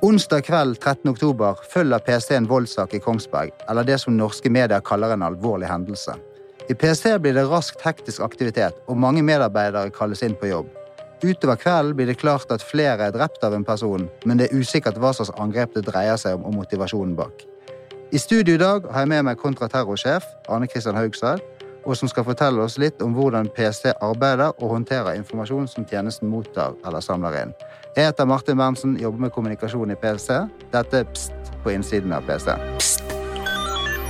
Onsdag kveld 13. oktober følger PST en voldssak i Kongsberg, eller det som norske medier kaller en alvorlig hendelse. I PST blir det raskt hektisk aktivitet, og mange medarbeidere kalles inn på jobb. Utover kvelden blir det klart at flere er drept av en person, men det er usikkert hva slags angrep det dreier seg om og motivasjonen bak. I studio i dag har jeg med meg kontraterrorsjef Arne Christian Haugstad, og som skal fortelle oss litt om hvordan PST arbeider og håndterer informasjon som tjenesten mottar eller samler inn. Jeg heter Martin Berntsen, jobber med kommunikasjon i PST. Dette er Pst på innsiden av PST. Pst.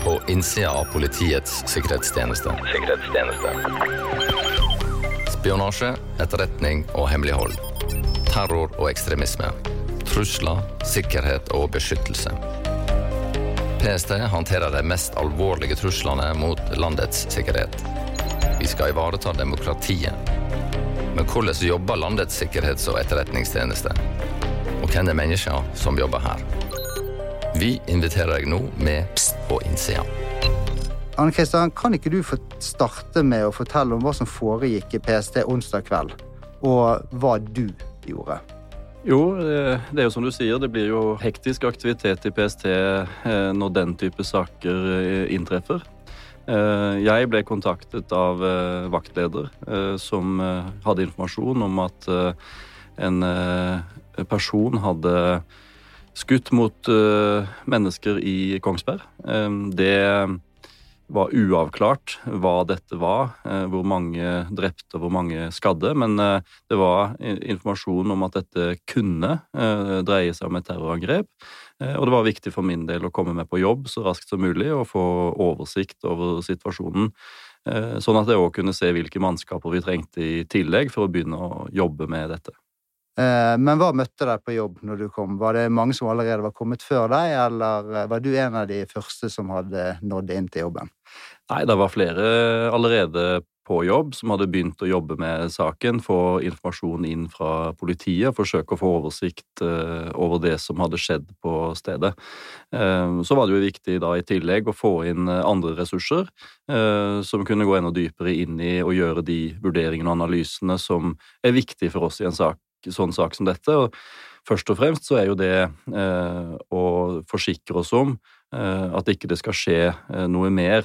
På innsida av Politiets sikkerhetstjeneste. Sikkerhetstjeneste. Spionasje, etterretning og hemmelighold. Terror og ekstremisme. Trusler, sikkerhet og beskyttelse. PST håndterer de mest alvorlige truslene mot landets sikkerhet. Vi skal ivareta demokratiet men hvordan jobber landets sikkerhets- og etterretningstjeneste? Og hvem er menneskene som jobber her? Vi inviterer deg nå med Pst på innsida. Anne Kristian, kan ikke du starte med å fortelle om hva som foregikk i PST onsdag kveld, og hva du gjorde? Jo, eh, det er jo som du sier, det blir jo hektisk aktivitet i PST eh, når den type saker eh, inntreffer. Jeg ble kontaktet av vaktleder som hadde informasjon om at en person hadde skutt mot mennesker i Kongsberg. Det var uavklart hva dette var, hvor mange drepte og hvor mange skadde. Men det var informasjon om at dette kunne dreie seg om et terrorangrep. Eh, og det var viktig for min del å komme med på jobb så raskt som mulig og få oversikt over situasjonen, eh, sånn at jeg òg kunne se hvilke mannskaper vi trengte i tillegg for å begynne å jobbe med dette. Eh, men hva møtte deg på jobb når du kom? Var det mange som allerede var kommet før deg, eller var du en av de første som hadde nådd inn til jobben? Nei, det var flere allerede på jobb, som hadde begynt å jobbe med saken, få informasjon inn fra politiet, forsøke å få oversikt eh, over det som hadde skjedd på stedet. Eh, så var det jo viktig da i tillegg å få inn eh, andre ressurser som kunne gå enda dypere inn i å gjøre de vurderingene og analysene som er viktige for oss i en sak, sånn sak som dette. Og først og fremst så er jo det å forsikre oss om at ikke det skal skje noe mer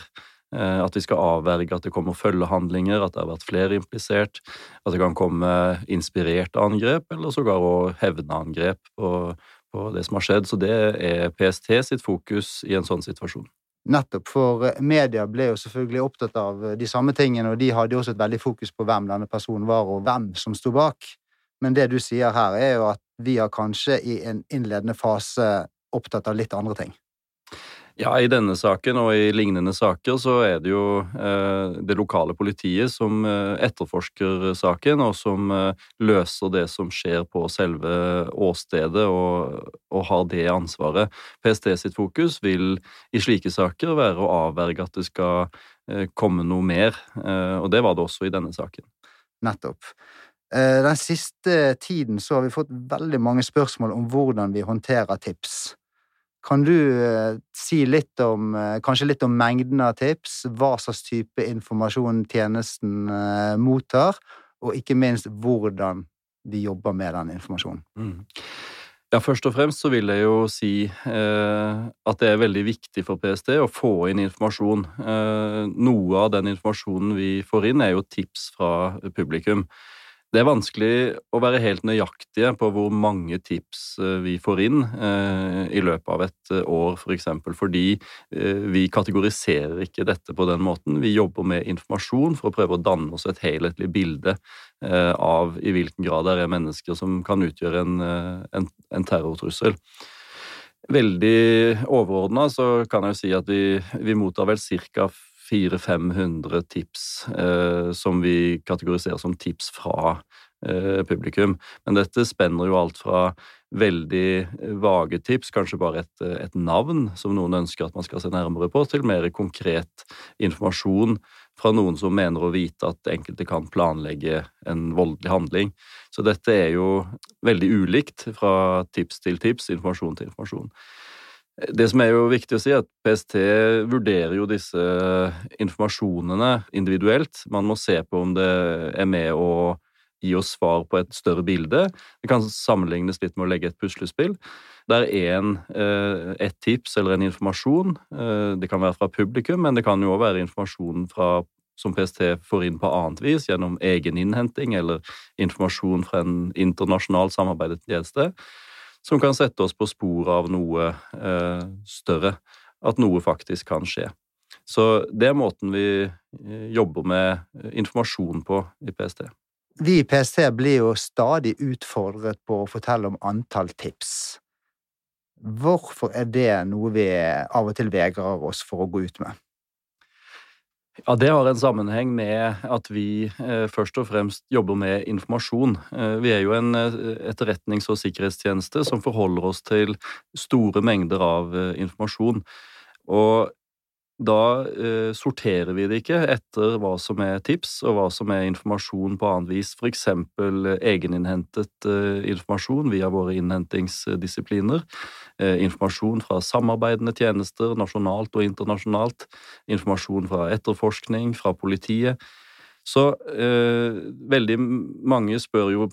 at vi skal avverge at det kommer følgehandlinger, at det har vært flere implisert, at det kan komme inspirerte angrep, eller sågar òg hevneangrep på, på det som har skjedd. Så det er PST sitt fokus i en sånn situasjon. Nettopp, for eh, media ble jo selvfølgelig opptatt av de samme tingene, og de hadde også et veldig fokus på hvem denne personen var, og hvem som sto bak. Men det du sier her, er jo at vi har kanskje i en innledende fase opptatt av litt andre ting. Ja, I denne saken og i lignende saker så er det jo eh, det lokale politiet som eh, etterforsker saken, og som eh, løser det som skjer på selve åstedet, og, og, har det ansvaret. PST sitt fokus vil i slike saker være å avverge at det skal eh, komme noe mer, eh, og det var det også i denne saken. Nettopp. Eh, den siste tiden så har vi fått veldig mange spørsmål om hvordan vi håndterer tips. Kan du eh, si litt om eh, kanskje litt om mengden av tips, hva slags type informasjon tjenesten eh, mottar, og ikke minst hvordan vi jobber med den informasjonen? Mm. Ja, Først og fremst så vil jeg jo si eh, at det er veldig viktig for PST å få inn informasjon. Eh, noe av den informasjonen vi får inn, er jo tips fra publikum. Det er vanskelig å være helt nøyaktige på hvor mange tips eh, vi får inn eh, i løpet av et eh, år, f.eks., for eksempel, fordi vi kategoriserer ikke dette på den måten. Vi jobber med informasjon for å prøve å danne oss et helhetlig bilde av i hvilken grad det er mennesker som kan utgjøre en, en, en terrortrussel. Veldig overordna så kan jeg jo si at vi, vi mottar vel ca. 400-500 tips eh, som vi kategoriserer som tips fra eh, publikum. Men dette spenner jo alt fra veldig vage tips, kanskje bare et, et, navn som noen ønsker at man skal se nærmere på, til mer konkret informasjon fra noen som mener å vite at enkelte kan planlegge en voldelig handling. Så dette er jo veldig ulikt fra tips til tips, informasjon til informasjon. Det som er jo viktig å si, er at PST vurderer jo disse informasjonene individuelt. Man må se på om det er med å gi oss svar på et større bilde. Det kan sammenlignes litt med å legge et puslespill. Der en, eh, et tips eller en informasjon, eh, det kan være fra publikum, men det kan jo òg være informasjon fra, som PST får inn på annet vis, gjennom egen innhenting eller informasjon fra en internasjonal samarbeidet tjeneste, som kan sette oss på sporet av noe eh, større. At noe faktisk kan skje. Så det er måten vi jobber med informasjon på i PST. Vi i PST blir jo stadig utfordret på å fortelle om antall tips. Hvorfor er det noe vi av og til vegrer oss for å gå ut med? Ja, Det har en sammenheng med at vi eh, først og fremst jobber med informasjon. Eh, vi er jo en eh, etterretnings- og sikkerhetstjeneste som forholder oss til store mengder av eh, informasjon. Og da eh, sorterer vi det ikke etter hva som er tips og hva som er informasjon på annet vis, f.eks. Eh, egeninnhentet eh, informasjon via våre innhentingsdisipliner, eh, informasjon fra samarbeidende tjenester nasjonalt og internasjonalt, informasjon fra etterforskning, fra politiet. Så eh, veldig mange spør jo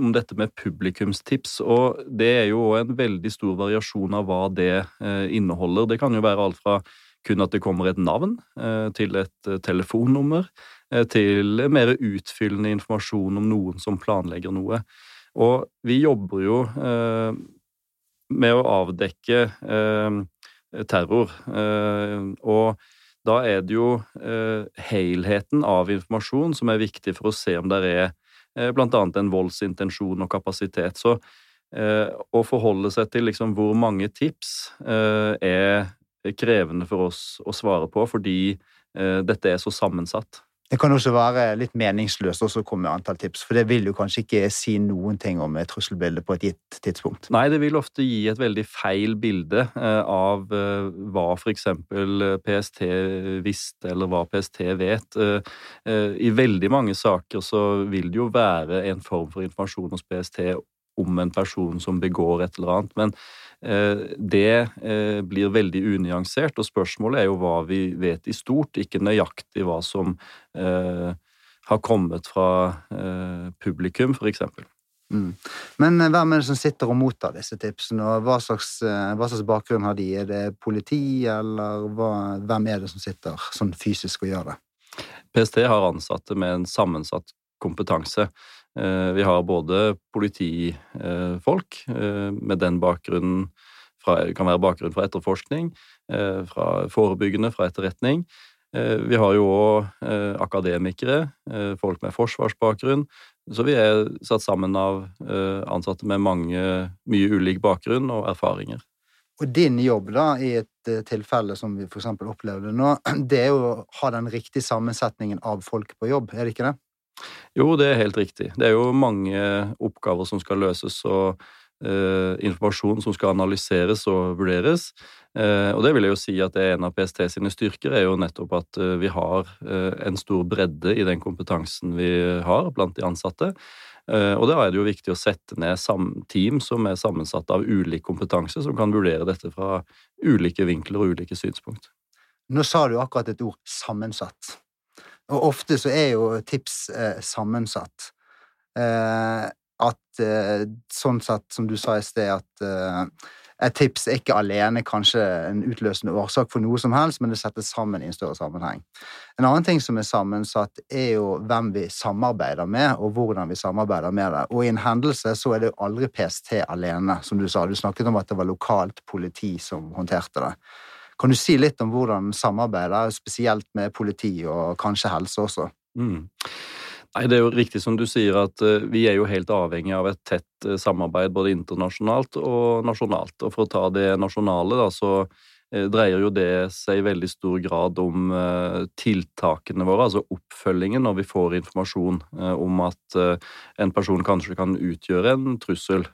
om dette med publikumstips, og det er jo en veldig stor variasjon av hva det eh, inneholder. Det kan jo være alt fra kun at det kommer et navn eh, til et eh, telefonnummer, eh, til mer utfyllende informasjon om noen som planlegger noe. Og vi jobber jo med å avdekke terror, og da er det jo helheten av informasjon som er viktig for å se om det er annet en voldsintensjon og kapasitet. Så å forholde seg til liksom hvor mange tips er krevende for oss å svare på, fordi eh, dette er så sammensatt. Det kan også være litt meningsløst å komme med antall tips, for det vil jo kanskje ikke si noen ting om et trusselbilde på et gitt tidspunkt. Nei, det vil ofte gi et veldig feil bilde eh, av eh, hva f.eks. PST visste, eller hva PST vet. I veldig mange saker så vil det jo være en form for informasjon hos PST om en person som begår et eller annet. Men Eh, det eh, blir veldig unyansert, og spørsmålet er jo hva vi vet i stort, ikke nøyaktig hva som eh, har kommet fra publikum, f.eks. Mm. Men hvem er det som sitter og mottar disse tipsene, og hva slags, hva slags bakgrunn har de? Er det politi, eller hva, hvem er det som sitter sånn fysisk og gjør det? PST har ansatte med en sammensatt kompetanse. Eh, vi har både politifolk eh, med den bakgrunnen fra, kan være bakgrunn fra etterforskning, eh, fra forebyggende, fra etterretning. Vi har jo òg akademikere, folk med forsvarsbakgrunn. Så vi er satt sammen av ansatte med mange, mye ulik bakgrunn og erfaringer. Og din jobb, da, i et tilfelle som vi f.eks. opplevde nå, det er jo å ha den riktige sammensetningen av folk på jobb, er det ikke det? Jo, det er helt riktig. Det er jo mange oppgaver som skal løses, og eh, informasjon som skal analyseres og vurderes. Eh, og det vil jeg jo si at det er en av PST sine styrker, er jo nettopp at eh, vi har eh, en stor bredde i den kompetansen vi har blant de ansatte. Eh, og da er det jo viktig å sette ned team som er sammensatt av ulik kompetanse, som kan vurdere dette fra ulike vinkler og ulike synspunkt. Nå sa du akkurat et ord 'sammensatt'. Og ofte så er jo tips eh, sammensatt. Eh, at eh, sånn sett, som du sa i sted, at eh, et tips er ikke alene kanskje en utløsende årsak for noe som helst, men det settes sammen i en større sammenheng. En annen ting som er sammensatt, er jo hvem vi samarbeider med, og hvordan vi samarbeider med det. Og i en hendelse så er det jo aldri PST alene, som du sa. Du snakket om at det var lokalt politi som håndterte det. Kan du si litt om hvordan samarbeidet, spesielt med politi og kanskje helse også? Mm. Nei, Det er jo riktig som du sier at uh, vi er jo helt avhengig av et tett uh, samarbeid både internasjonalt og nasjonalt. Og for å ta det nasjonale, da, så uh, dreier jo det seg i veldig stor grad om tiltakene våre, altså oppfølgingen når vi får informasjon om at en person kanskje kan utgjøre en trussel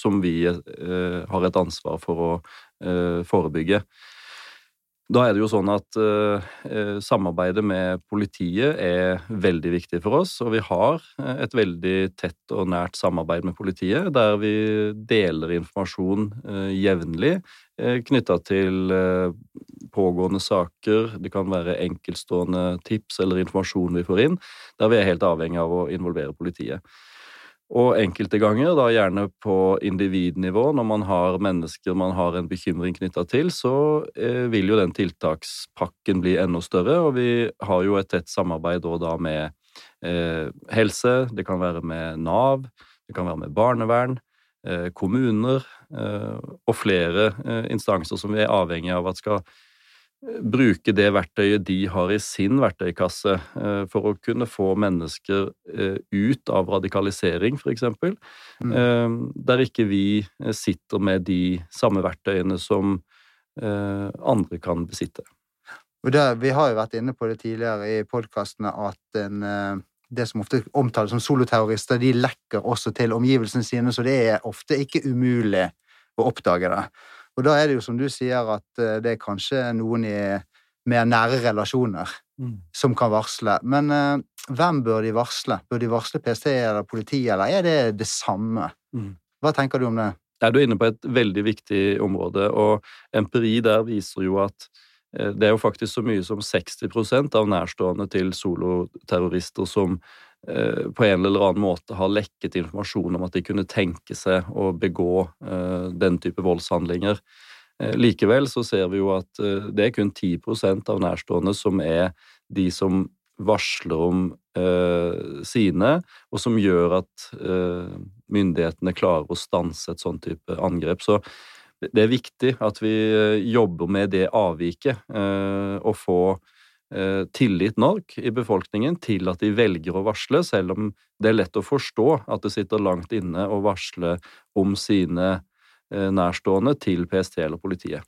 som vi har et ansvar for å forebygge. Da er det jo sånn at uh, samarbeidet med politiet er veldig viktig for oss, og vi har et veldig tett og nært samarbeid med politiet, der vi deler informasjon uh, jevnlig uh, knytta til uh, pågående saker. Det kan være enkeltstående tips eller informasjon vi får inn, der vi er helt avhengig av å involvere politiet. Og enkelte ganger, da gjerne på individnivå, når man har mennesker man har en bekymring knytta til, så eh, vil jo den tiltakspakken bli enda større, og vi har jo et tett samarbeid da med eh, helse, det kan være med Nav, det kan være med barnevern, eh, kommuner eh, og flere eh, instanser som vi er avhengig av at skal bruke det verktøyet de har i sin verktøykasse eh, for å kunne få mennesker eh, ut av radikalisering, f.eks. Mm. Eh, der ikke vi sitter med de samme verktøyene som andre kan besitte. Der, vi har jo vært inne på det tidligere i podkastene at en, det som ofte omtales som soloterrorister, de lekker også til omgivelsene sine, så det er ofte ikke umulig å oppdage det. Og da er det jo som du sier, at eh, det er kanskje noen i mer nære relasjoner mm. som kan varsle. Men uh, hvem bør de varsle? Bør de varsle PST eller politiet, eller er det det samme? Mm. Hva tenker du om det? Er du inne på et veldig viktig område, og empiri der viser jo at eh, det er jo faktisk så mye som 60% av nærstående til soloterrorister som på en eller annen måte har lekket informasjon om at de kunne tenke seg å begå eh, den type voldshandlinger. Eh, likevel så ser vi jo at det er kun 10% av nærstående som er de som varsler om sine, og som gjør at myndighetene klarer å stanse et sånn type angrep. Så det er viktig at vi jobber med det avviket, og få Eh, tillit nok i befolkningen til at de velger å varsle, selv om det er lett å forstå at det sitter langt inne å varsle om sine eh, nærstående til PST eller politiet.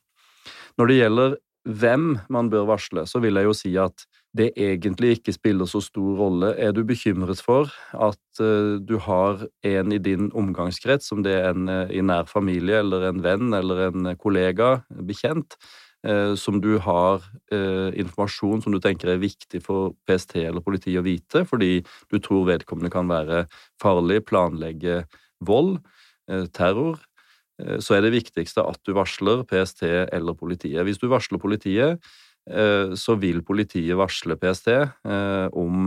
Når det gjelder hvem man bør varsle, så vil jeg jo si at det egentlig ikke spiller så stor rolle. Er du bekymret for at uh, du har en i din omgangskrets, om det er en i nær familie eller en venn eller en kollega, bekjent, Eh, som du har eh, informasjon som du tenker er viktig for PST eller politiet å vite, fordi du tror vedkommende kan være farlig, planlegge vold, eh, terror, så er det viktigste at du varsler PST eller politiet. Hvis du varsler politiet, så vil politiet varsle PST om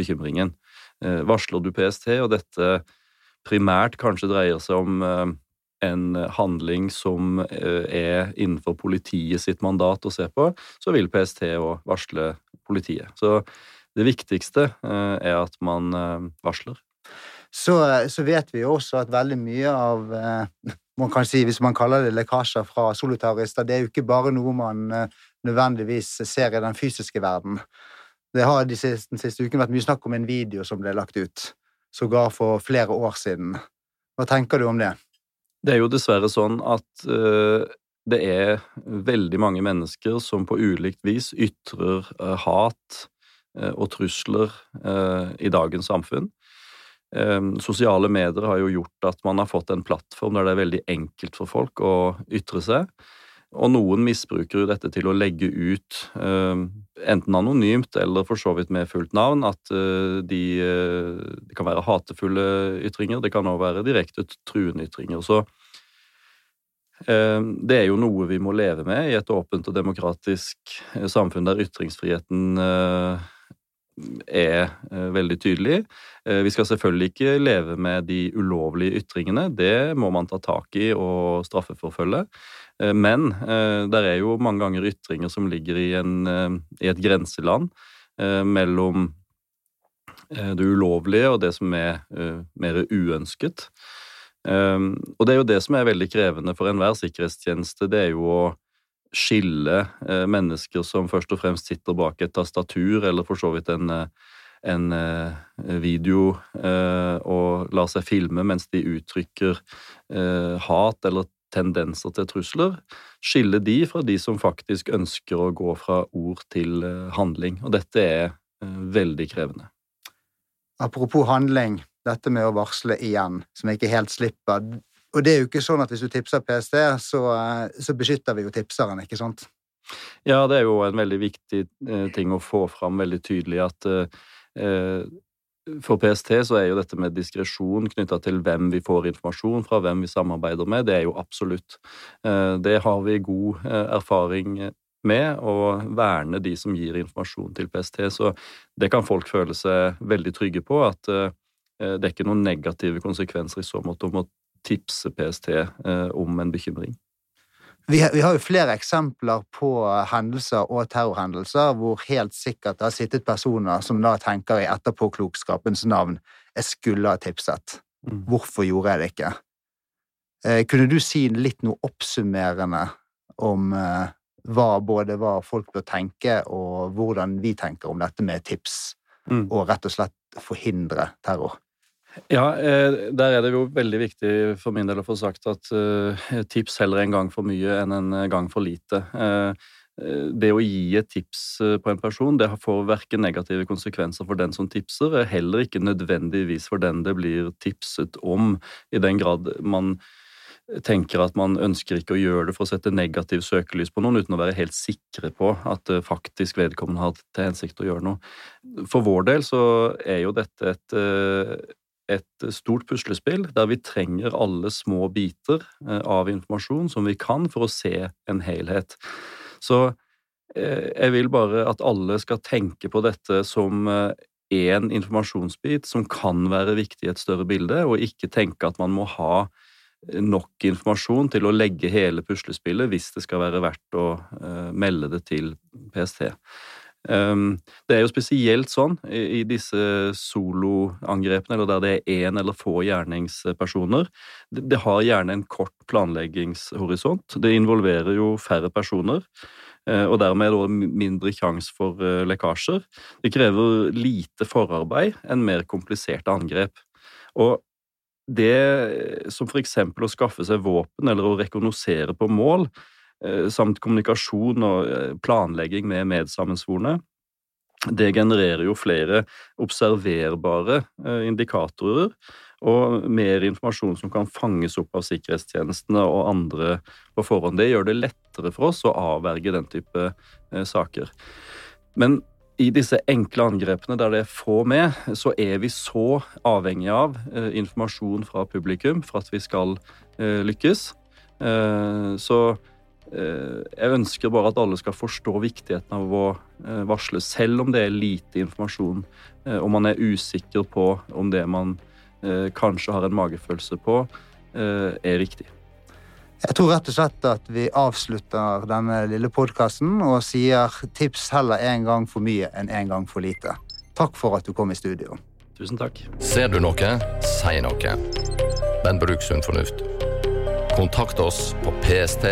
bekymringen. Varsler du PST, og dette primært kanskje dreier seg om en handling som eh, er innenfor politiet sitt mandat å se på, så vil PST òg varsle politiet. Så det viktigste eh, er at man eh, varsler. Så, så, vet vi også at veldig mye av man kan si, Hvis man kaller det lekkasjer fra solitarister, det er jo ikke bare noe man nødvendigvis ser i den fysiske verden. Det har de siste, den siste uken vært mye snakk om en video som ble lagt ut, sågar for flere år siden. Hva tenker du om det? Det er jo dessverre sånn at uh, det er veldig mange mennesker som på ulikt vis ytrer uh, hat uh, og trusler i dagens samfunn. Sosiale medier har jo gjort at man har fått en plattform der det er veldig enkelt for folk å ytre seg. Og noen misbruker jo dette til å legge ut, uh, enten anonymt eller for så vidt med fullt navn, at uh, de, uh, det kan være hatefulle ytringer, det kan også være direkte truende ytringer. Så det er jo noe vi må leve med i et åpent og demokratisk samfunn der ytringsfriheten er veldig tydelig. Vi skal selvfølgelig ikke leve med de ulovlige ytringene, det må man ta tak i og straffeforfølge. Eh, men eh, det er jo mange ganger ytringer som ligger i, en, eh, i et grenseland mellom det ulovlige og det som er mer uønsket. Og det er jo det som er veldig krevende for enhver sikkerhetstjeneste, det er jo å skille mennesker som først og fremst sitter bak et tastatur, eller for så vidt en, en video, og lar seg filme mens de uttrykker hat eller tendenser til trusler, skille de fra de som faktisk ønsker å gå fra ord til eh, handling. Og dette er eh, veldig krevende. Apropos handling, dette med å varsle igjen, som jeg ikke helt slipper. Og det er jo ikke sånn at hvis du tipser PST, så, eh, så beskytter vi jo tipseren, ikke sant? Ja, det er jo en veldig viktig ting å få fram veldig tydelig at for PST så er jo dette med diskresjon knytta til hvem vi får informasjon fra, hvem vi samarbeider med, det er jo absolutt. Det har vi god erfaring med å verne de som gir informasjon til PST. Så det kan folk føle seg veldig trygge på, at eh, det er ikke noen negative konsekvenser i så måte om å tipse PST eh, om en bekymring. Vi vi har, jo flere eksempler på hendelser og terrorhendelser hvor helt sikkert det har sittet personer som da tenker i etterpåklokskapens navn jeg skulle ha tipset. Mm. Hvorfor gjorde jeg det ikke? Eh, kunne du si litt noe oppsummerende om hva både hva folk bør tenke, og hvordan vi tenker om dette med tips, mm. og rett og slett forhindre terror. Ja, eh, der er det jo veldig viktig for min del å få sagt at eh, tips heller en gang for mye enn en gang for lite. Eh, det å gi et tips på en person det får verken negative konsekvenser for den som tipser, heller ikke nødvendigvis for den det blir tipset om, i den grad man tenker at man ønsker ikke å gjøre det for å sette negativ søkelys på noen, uten å være helt sikre på at faktisk vedkommende har til hensikt å gjøre noe. For vår del så er jo dette et, et stort puslespill der vi trenger alle små biter eh, av informasjon som vi kan for å se en helhet. Så jeg vil bare at alle skal tenke på dette som én informasjonsbit som kan være viktig i et større bilde, og ikke tenke at man må ha nok informasjon til å legge hele puslespillet hvis det skal være verdt å melde det til PST. Um, det er jo spesielt sånn i, disse soloangrepene, eller der det er én eller få gjerningspersoner. Det, har gjerne en kort planleggingshorisont. Det involverer jo færre personer. Uh, og dermed er det mindre sjanse for uh, lekkasjer. Det krever lite forarbeid enn mer kompliserte angrep. Og det som eksempel å skaffe seg våpen eller å rekognosere på mål, eh, samt kommunikasjon og eh, planlegging med medsammensvorne, det genererer jo flere observerbare eh, indikatorer og mer informasjon som kan fanges opp av sikkerhetstjenestene og andre på forhånd. Det gjør det lettere for oss å avverge den type saker. Men i disse enkle angrepene der det er få med, så er vi så avhengig av eh, informasjon fra publikum for at vi skal eh, lykkes. Eh, så eh, jeg ønsker bare at alle skal forstå viktigheten av å eh, varsle, selv om det er lite informasjon, om og man er usikker på om det man kanskje har en magefølelse på, er riktig. Jeg tror rett og slett at vi avslutter denne lille podkasten og sier tips heller én gang for mye enn én en gang for lite. Takk for at du kom i studio. Tusen takk. Ser du noe, si noe. Men bruk sunn fornuft. Kontakt oss på pst.no.